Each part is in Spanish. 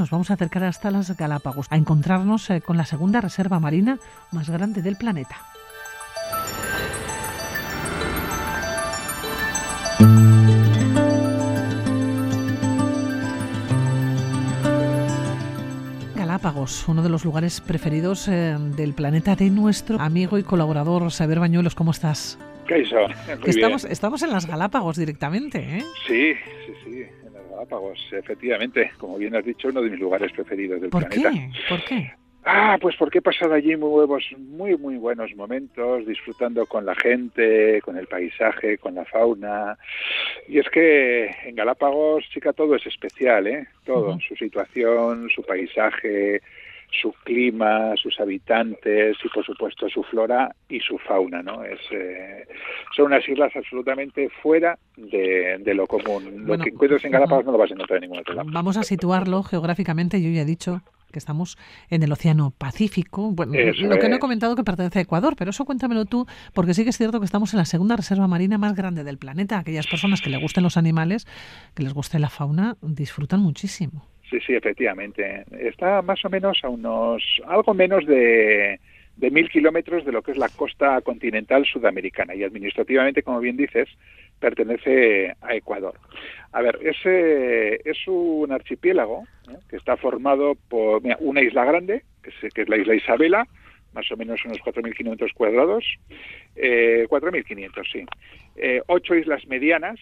Nos vamos a acercar hasta las Galápagos, a encontrarnos eh, con la segunda reserva marina más grande del planeta. Galápagos, uno de los lugares preferidos eh, del planeta de nuestro amigo y colaborador Saber Bañuelos. ¿Cómo estás? ¿Qué estamos, estamos en las Galápagos directamente, ¿eh? Sí, sí, sí, Galápagos, efectivamente. Como bien has dicho, uno de mis lugares preferidos del ¿Por planeta. qué? ¿Por qué? Ah, pues porque he pasado allí muy buenos, muy, muy buenos momentos, disfrutando con la gente, con el paisaje, con la fauna. Y es que en Galápagos, chica, todo es especial, ¿eh? Todo. Su situación, su paisaje, su clima, sus habitantes y, por supuesto, su flora y su fauna, ¿no? Es, eh, son unas islas absolutamente fuera de, de lo común. Lo Bueno, que encuentras en. Galápagos no lo vas a encontrar en ningún otro lado. Vamos a situarlo geográficamente. Yo ya he dicho que estamos en el Océano Pacífico. Bueno, Eso lo que no he comentado que pertenece a Ecuador, pero eso cuéntamelo tú, porque sí que es cierto que estamos en la segunda reserva marina más grande del planeta. Aquellas personas que les gusten los animales, que les guste la fauna, disfrutan muchísimo. Sí, sí, efectivamente. Está más o menos a unos, algo menos de, de mil kilómetros de lo que es la costa continental sudamericana y administrativamente, como bien dices, pertenece a Ecuador. A ver, ese es un archipiélago ¿eh? que está formado por una isla grande, que es, es la isla Isabela, más o menos unos 4.000 kilómetros cuadrados, eh, 4.500, sí. Eh, ocho islas medianas,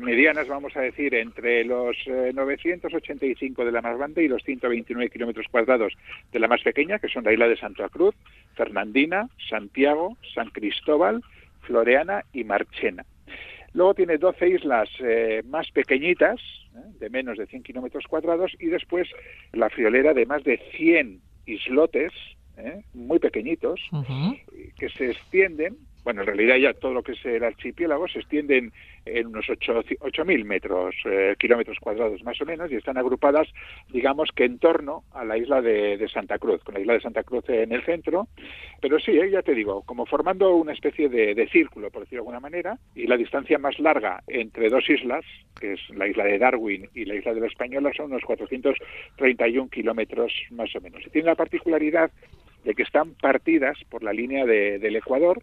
medianas, vamos a decir, entre los eh, 985 de la más grande y los 129 kilómetros cuadrados de la más pequeña, que son la isla de Santa Cruz, Fernandina, Santiago, San Cristóbal, Floreana y Marchena. Luego tiene 12 islas eh, más pequeñitas, ¿eh? de menos de 100 kilómetros cuadrados, y después la friolera de más de 100 islotes, ¿eh? muy pequeñitos, que se extienden, bueno, en realidad ya todo lo que es el archipiélago se extienden en unos 8.000 metros, eh, kilómetros cuadrados más o menos, y están agrupadas, digamos que en torno a la isla de, Santa Cruz, con la isla de Santa Cruz en el centro, pero sí, eh, ya te digo, como formando una especie de, de círculo, por decirlo de alguna manera, y la distancia más larga entre dos islas, que es la isla de Darwin y la isla de la Española, son unos 431 kilómetros más o menos. Y tiene la particularidad de que están partidas por la línea de- del Ecuador,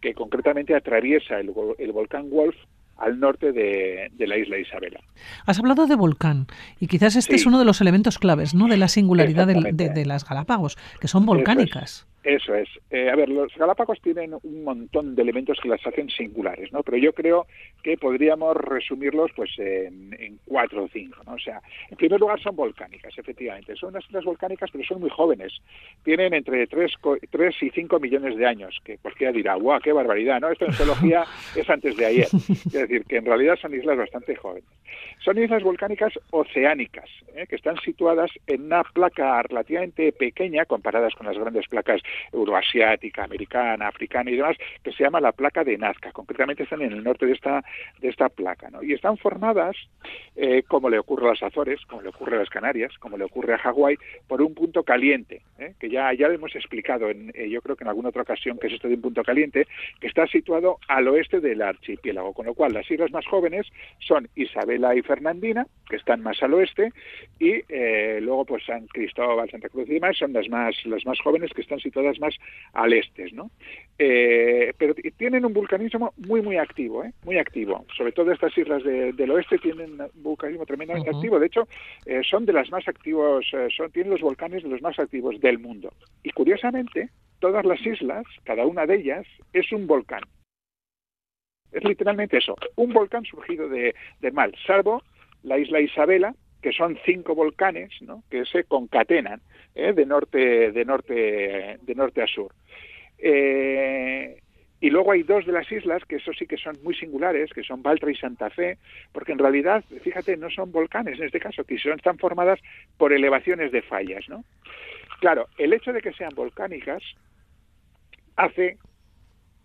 que concretamente atraviesa el, el volcán Wolf al norte de, de la isla Isabela. Has hablado de volcán y quizás este Sí. es uno de los elementos claves ¿no? de la singularidad de, de las Galápagos, que son volcánicas. Eso es. Eh, a ver, los Galápagos tienen un montón de elementos que las hacen singulares, ¿no? Pero yo creo que podríamos resumirlos pues en, en cuatro o cinco, ¿no? O sea, en primer lugar son volcánicas, efectivamente. Son unas islas volcánicas, pero son muy jóvenes. Tienen entre 3, y 5 millones de años, que cualquiera dirá, ¡guau, qué barbaridad! ¿no? Esto en geología es antes de ayer. Es decir, que en realidad son islas bastante jóvenes. Son islas volcánicas oceánicas, ¿eh? que están situadas en una placa relativamente pequeña comparadas con las grandes placas euroasiática, americana, africana y demás, que se llama la placa de Nazca. Concretamente están en el norte de esta, de esta placa. ¿no? Y están formadas, eh, como le ocurre a las Azores, como le ocurre a las Canarias, como le ocurre a Hawái, por un punto caliente, ¿eh? que ya, ya lo hemos explicado, en, eh, yo creo que en alguna otra ocasión, que es esto de un punto caliente, que está situado al oeste del archipiélago, con lo cual las islas más jóvenes son Isabela y Fernandina, que están más al oeste, y luego pues San Cristóbal, Santa Cruz y demás son las más, las más jóvenes que están situadas más al este, ¿no? Eh, pero tienen un vulcanismo muy, muy activo, ¿eh? Muy activo. Sobre todo estas islas de- del oeste tienen un vulcanismo tremendamente activo. De hecho, eh, son de las más activos, eh, son, tienen los volcanes de los más activos del mundo. Y curiosamente, todas las islas, cada una de ellas, es un volcán. Es literalmente eso, un volcán surgido de, del mar, salvo la isla Isabela, que son cinco volcanes ¿no? que se concatenan ¿eh? de norte de norte de norte a sur. Eh, y luego hay dos de las islas que eso sí que son muy singulares, que son Baltra y Santa Fe, porque en realidad, fíjate, no son volcanes en este caso, que son, están formadas por elevaciones de fallas, ¿no? Claro, el hecho de que sean volcánicas hace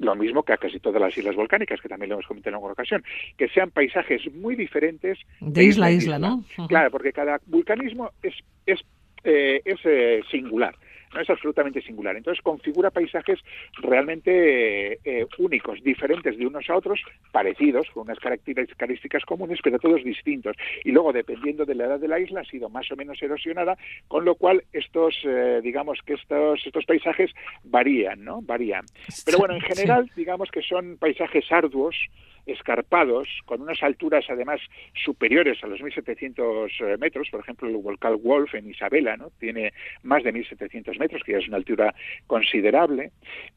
lo mismo que a casi todas las islas volcánicas, que también lo hemos comentado en alguna ocasión, que sean paisajes muy diferentes De isla a isla, ¿no? Claro, porque cada vulcanismo es, es, eh, es eh, singular. No es absolutamente singular. Entonces configura paisajes realmente eh, únicos, diferentes de unos a otros, parecidos, con unas características comunes, pero todos distintos. Y luego, dependiendo de la edad de la isla, ha sido más o menos erosionada, con lo cual estos, eh, digamos que estos, estos paisajes varían, ¿no? Varían. Pero bueno, en general, digamos que son paisajes arduos, escarpados, con unas alturas además superiores a los 1.700 eh, metros. Por ejemplo, el volcán Wolf en Isabela ¿no? tiene más de 1.700 metros, que ya es una altura considerable.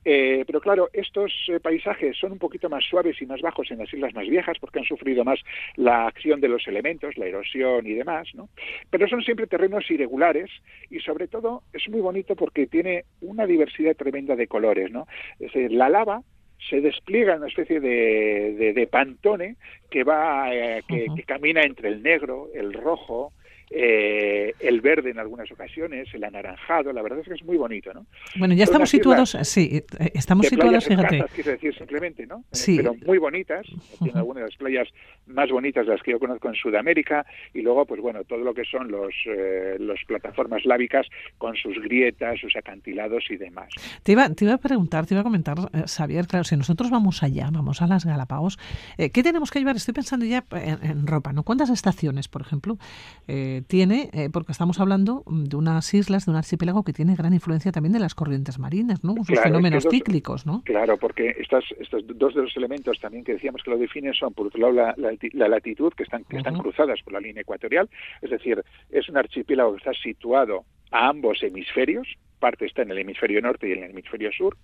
Eh, pero claro, estos eh, paisajes son un poquito más suaves y más bajos en las islas más viejas porque han sufrido más la acción de los elementos, la erosión y demás. ¿no? Pero son siempre terrenos irregulares y sobre todo es muy bonito porque tiene una diversidad tremenda de colores. ¿no? Es decir, la lava se despliega una especie de, de, pantone que va eh, que, camina entre el negro, el rojo, eh, el verde en algunas ocasiones, el anaranjado, la verdad es que es muy bonito, ¿no? Bueno, ya estamos situados, sí, eh, estamos situados, fíjate. quiero decir simplemente, ¿no? Sí. Pero muy bonitas, tiene algunas de las playas más bonitas de las que yo conozco en Sudamérica, y luego, pues bueno, todo lo que son los, eh, las plataformas lábicas con sus grietas, sus acantilados y demás. Te iba, te iba a preguntar, te iba a comentar, Xavier, claro, si nosotros vamos allá, vamos a las Galápagos, ¿qué tenemos que llevar? Estoy pensando ya en, ropa, ¿no? ¿Cuántas estaciones, por ejemplo? Tiene, eh, porque estamos hablando de unas islas, de un archipiélago que tiene gran influencia también de las corrientes marinas, ¿no? Sus fenómenos cíclicos, ¿no? Claro, porque estas, estos dos de los elementos también que decíamos que lo definen son, por otro lado, la, la, latitud, que están, que están cruzadas por la línea ecuatorial, es decir, es un archipiélago que está situado a ambos hemisferios, parte está en el hemisferio norte y en el hemisferio sur,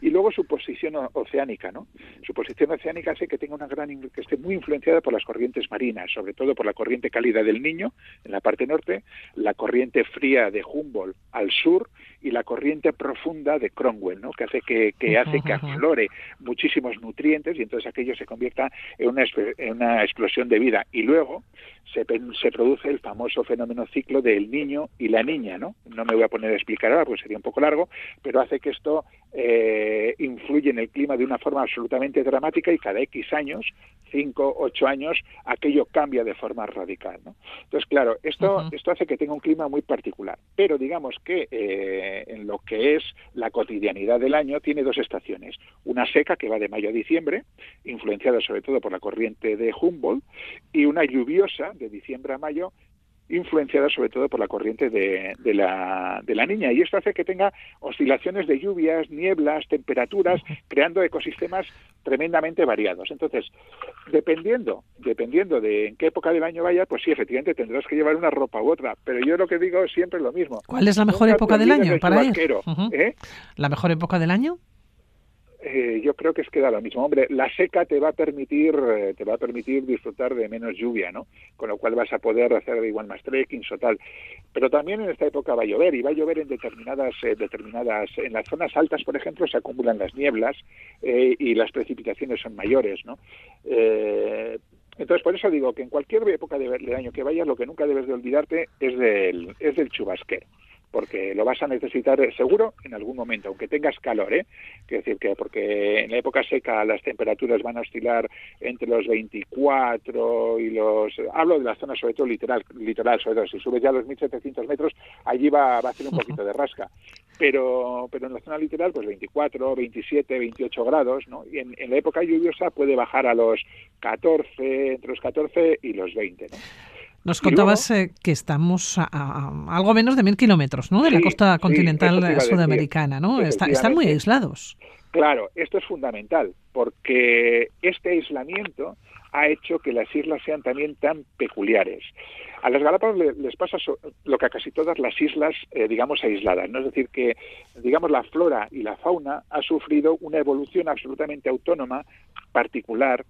y luego su posición oceánica, ¿no? Su posición oceánica hace que tenga una gran que esté muy influenciada por las corrientes marinas, sobre todo por la corriente cálida del Niño en la parte norte, la corriente fría de Humboldt al sur y la corriente profunda de Cromwell, ¿no? Que hace que, que hace que aflore muchísimos nutrientes y entonces aquello se convierta en una, en una explosión de vida. Y luego se, se produce el famoso fenómeno ciclo del niño y la niña, ¿no? No me voy a poner a explicar ahora, pues sería un poco largo, pero hace que esto eh, influye en el clima de una forma absolutamente dramática y cada X años, 5, 8 años, aquello cambia de forma radical, ¿no? Entonces, claro, esto, esto hace que tenga un clima muy particular, pero digamos que eh, en lo que es la cotidianidad del año tiene dos estaciones, una seca que va de mayo a diciembre, influenciada sobre todo por la corriente de Humboldt, y una lluviosa de diciembre a mayo, influenciada sobre todo por la corriente de, de, la, de la niña. Y esto hace que tenga oscilaciones de lluvias, nieblas, temperaturas, creando ecosistemas tremendamente variados. Entonces, dependiendo, dependiendo de en qué época del año vaya, pues sí, efectivamente tendrás que llevar una ropa u otra. Pero yo lo que digo es siempre lo mismo. ¿Cuál es la mejor época del año para ir? ¿eh? ¿La mejor época del año? Eh, yo creo que es que da lo mismo. Hombre, la seca te va a permitir eh, te va a permitir disfrutar de menos lluvia, ¿no? Con lo cual vas a poder hacer igual más trekking o tal. Pero también en esta época va a llover y va a llover en determinadas eh, determinadas en las zonas altas, por ejemplo, se acumulan las nieblas y las precipitaciones son mayores, ¿no? entonces, por eso digo que en cualquier época del año que vayas, lo que nunca debes de olvidarte es del, es del chubasquero porque lo vas a necesitar eh, seguro en algún momento, aunque tengas calor, ¿eh? Quiero decir que porque en la época seca las temperaturas van a oscilar entre los 24 y los... Hablo de la zona sobre todo literal, literal sobre todo, si subes ya a los 1700 metros, allí va, va a hacer un poquito de rasca. Pero, pero en la zona literal, pues 24, 27, 28 grados, ¿no? Y en, en la época lluviosa puede bajar a los 14, entre los 14 y los 20, ¿no? Nos contabas eh, que estamos a, algo menos de mil kilómetros ¿no? de la costa continental sudamericana, ¿no? están muy aislados. Claro, esto es fundamental, porque este aislamiento ha hecho que las islas sean también tan peculiares. A las Galápagos les pasa lo que a casi todas las islas, eh, digamos, aisladas, ¿no? Es decir, que, digamos, la flora y la fauna ha sufrido una evolución absolutamente autónoma, particular,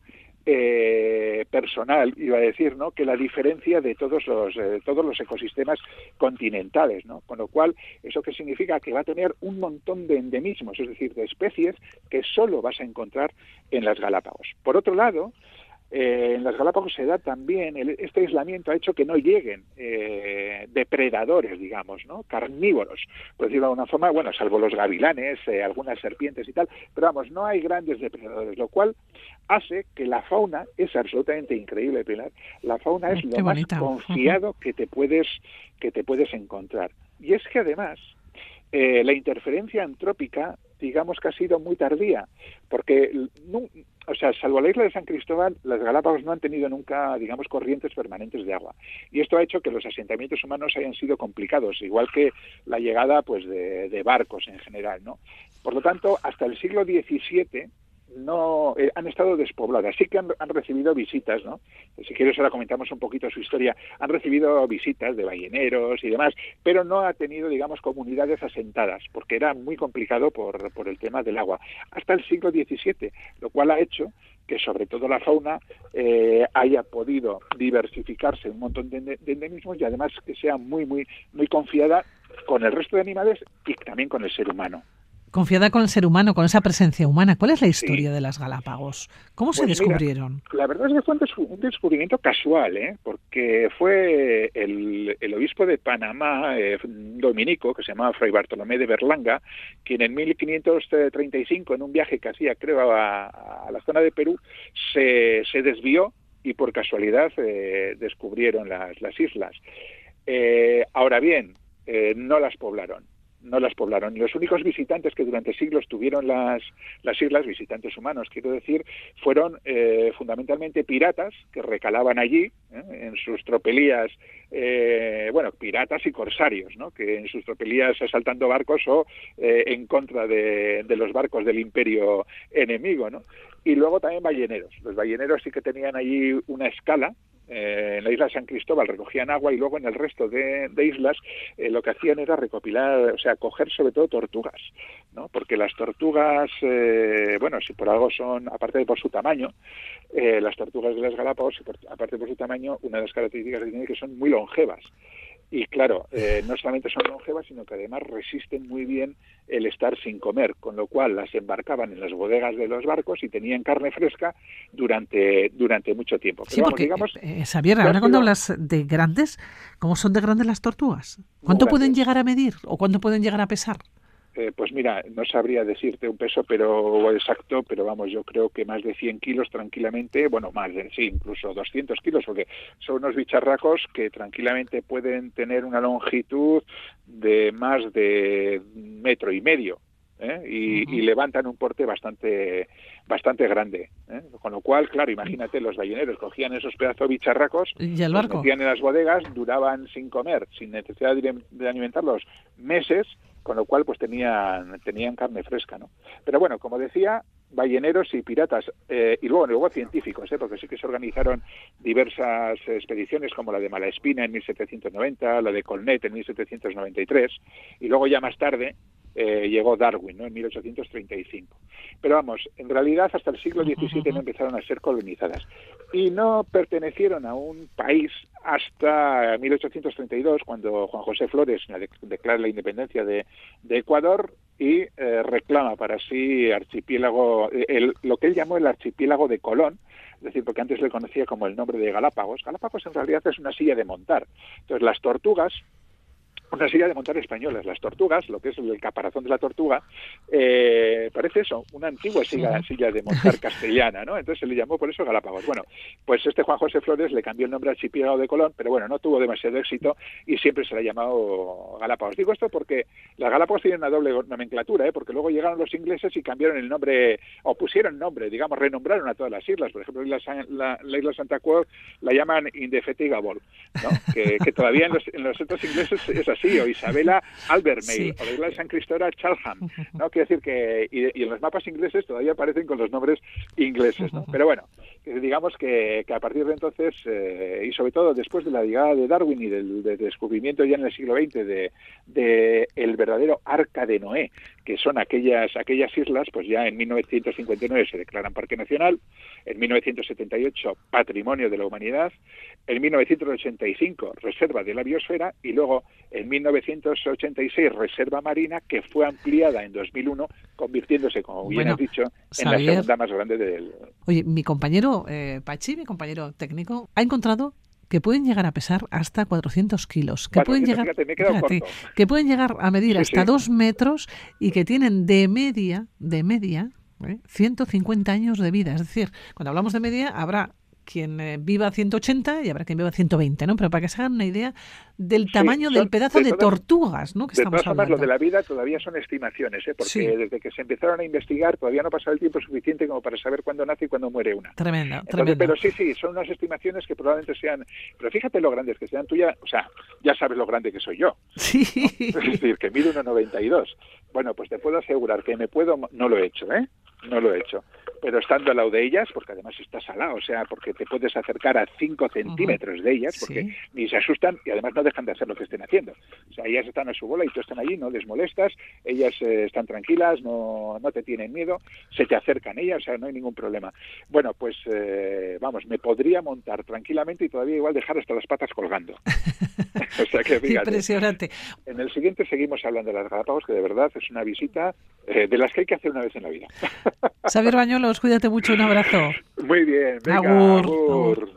eh, personal, iba a decir, ¿no? que la diferencia de todos los, eh, todos los ecosistemas continentales, ¿no? Con lo cual, ¿eso que significa? Que va a tener un montón de endemismos, es decir, de especies que solo vas a encontrar en las Galápagos. Por otro lado, eh, en las Galápagos se da también, este aislamiento ha hecho que no lleguen eh, depredadores, digamos, ¿no? carnívoros, por decirlo de alguna forma, bueno, salvo los gavilanes, eh, algunas serpientes y tal, pero vamos, no hay grandes depredadores, lo cual hace que la fauna es absolutamente increíble, Pilar. La fauna es lo más confiado que te puedes que te puedes encontrar. Y es que además eh, la interferencia antrópica, digamos que ha sido muy tardía, porque, o sea, salvo la isla de San Cristóbal, las Galápagos no han tenido nunca, digamos, corrientes permanentes de agua. Y esto ha hecho que los asentamientos humanos hayan sido complicados, igual que la llegada, pues, de, de barcos en general, ¿no? Por lo tanto, hasta el siglo XVII, no eh, han estado despobladas. Sí que han, recibido visitas, ¿no? Si quieres ahora comentamos un poquito su historia. Han recibido visitas de balleneros y demás, pero no ha tenido, digamos, comunidades asentadas, porque era muy complicado por, por el tema del agua. Hasta el siglo XVII, lo cual ha hecho que sobre todo la fauna eh, haya podido diversificarse un montón de, de endemismos y además que sea muy, muy, muy confiada con el resto de animales y también con el ser humano confiada con el ser humano, con esa presencia humana. ¿Cuál es la historia de las Galápagos? ¿Cómo se pues descubrieron? la verdad es que fue un, descubrimiento casual, ¿eh? porque fue el, obispo de Panamá, eh, dominico, que se llamaba Fray Bartolomé de Berlanga, quien en 1535, en un viaje que hacía, creo, a, la zona de Perú, se, se desvió y por casualidad eh, descubrieron las, las islas. Eh, ahora bien, no las poblaron no las poblaron. Los únicos visitantes que durante siglos tuvieron las, las islas, visitantes humanos, quiero decir, fueron eh, fundamentalmente piratas que recalaban allí ¿eh? en sus tropelías, eh, bueno, piratas y corsarios, ¿no? que en sus tropelías asaltando barcos o en contra de, de, los barcos del imperio enemigo. ¿no? Y luego también balleneros. Los balleneros sí que tenían allí una escala eh, en la isla de San Cristóbal recogían agua y luego en el resto de, islas eh, lo que hacían era recopilar, o sea, coger sobre todo tortugas, ¿no? Porque las tortugas, eh, bueno, si por algo son, aparte de por su tamaño, las tortugas de las Galápagos, aparte de por su tamaño, una de las características que tienen es que son muy longevas. Y claro, eh, no solamente son longevas, sino que además resisten muy bien el estar sin comer, con lo cual las embarcaban en las bodegas de los barcos y tenían carne fresca durante, durante mucho tiempo. sí, porque, digamos, eh, Xavier, ahora cuando hablas de grandes, ¿cómo son de grandes las tortugas? ¿Cuánto pueden llegar a medir o cuánto pueden llegar a pesar? Eh, pues mira, no sabría decirte un peso pero exacto, pero vamos, yo creo que más de 100 kilos tranquilamente, bueno, más de, sí, incluso 200 kilos, porque son unos bicharracos que tranquilamente pueden tener una longitud de más de metro y medio. ¿Eh? Y, levantan un porte bastante bastante grande. ¿eh? Con lo cual, claro, imagínate, los balleneros cogían esos pedazos bicharracos, ¿Y el barco? los metían en las bodegas, duraban sin comer, sin necesidad de alimentarlos meses, con lo cual pues tenían, tenían carne fresca, ¿no? Pero bueno, como decía, balleneros y piratas, eh, y luego, luego científicos, ¿eh? porque sí que se organizaron diversas expediciones como la de Malaespina en 1790, la de Colnet en 1793, y luego ya más tarde eh, llegó Darwin, ¿no? En 1835. Pero vamos, en realidad hasta el siglo XVII no empezaron a ser colonizadas y no pertenecieron a un país hasta 1832, cuando Juan José Flores declara la independencia de, Ecuador y eh, reclama para sí archipiélago, el, lo que él llamó el archipiélago de Colón, es decir, porque antes le conocía como el nombre de Galápagos. Galápagos en realidad es una silla de montar. Entonces las tortugas una silla de montar españolas. Las tortugas, lo que es el caparazón de la tortuga, eh, parece eso, una antigua silla, silla, de montar castellana, ¿no? Entonces se le llamó por eso Galápagos. Bueno, pues este Juan José Flores le cambió el nombre al archipiélago de Colón, pero bueno, no tuvo demasiado éxito y siempre se le ha llamado Galápagos. Digo esto porque las Galápagos tienen una doble nomenclatura, ¿eh? porque luego llegaron los ingleses y cambiaron el nombre, o pusieron nombre, digamos, renombraron a todas las islas. Por ejemplo, la, la, isla Santa Cruz la llaman Indefatigable, ¿no? que, todavía en los, en los otros ingleses es así sí, o Isabela Albermale, o la isla de San Cristóbal Chalham, ¿no? Quiere decir que, y, en los mapas ingleses todavía aparecen con los nombres ingleses, ¿no? Pero bueno, digamos que, a partir de entonces, eh, y sobre todo después de la llegada de Darwin y del, descubrimiento ya en el siglo XX de, de, el verdadero arca de Noé, que son aquellas, aquellas islas, pues ya en 1959 se declaran Parque Nacional, en 1978 Patrimonio de la Humanidad, en 1985 Reserva de la Biosfera y luego en 1986 Reserva Marina que fue ampliada en 2001 convirtiéndose, como bien has dicho, en la segunda más grande del... Oye, mi compañero eh, Pachi, mi compañero técnico, ha encontrado que pueden llegar a pesar hasta 400 kilos, que, pueden, llegar, que pueden llegar a medir hasta 2 metros y que tienen de media, de media, 150 ¿eh? años de vida. Es decir, cuando hablamos de media, habrá quien eh, viva 180 y habrá quien viva 120, ¿no? Pero para que se hagan una idea del tamaño del pedazo de, tortugas, ¿no? Que de estamos todas lo de la vida todavía son estimaciones, ¿eh? Porque desde que se empezaron a investigar todavía no ha pasado el tiempo suficiente como para saber cuándo nace y cuándo muere una. Tremenda, Pero sí, sí, son unas estimaciones que probablemente sean... Pero fíjate lo grandes que sean. Tú ya, o sea, ya sabes lo grande que soy yo. Sí. Es decir, que mido 1,92. Bueno, pues te puedo asegurar que me puedo... No lo he hecho, ¿eh? No lo he hecho pero estando al lado de ellas, porque además estás al lado, o sea, porque te puedes acercar a 5 centímetros de ellas, porque ni se asustan y además no dejan de hacer lo que estén haciendo. O sea, ellas están a su bola y tú están allí, no les molestas, ellas eh, están tranquilas, no, no te tienen miedo, se te acercan ellas, o sea, no hay ningún problema. Bueno, pues eh, vamos, me podría montar tranquilamente y todavía igual dejar hasta las patas colgando. o sea que Impresionante. En el siguiente seguimos hablando de las Galápagos, que de verdad es una visita eh, de las que hay que hacer una vez en la vida. Xavier Bañuelos, cuídate mucho, un abrazo. Muy bien, venga, agur.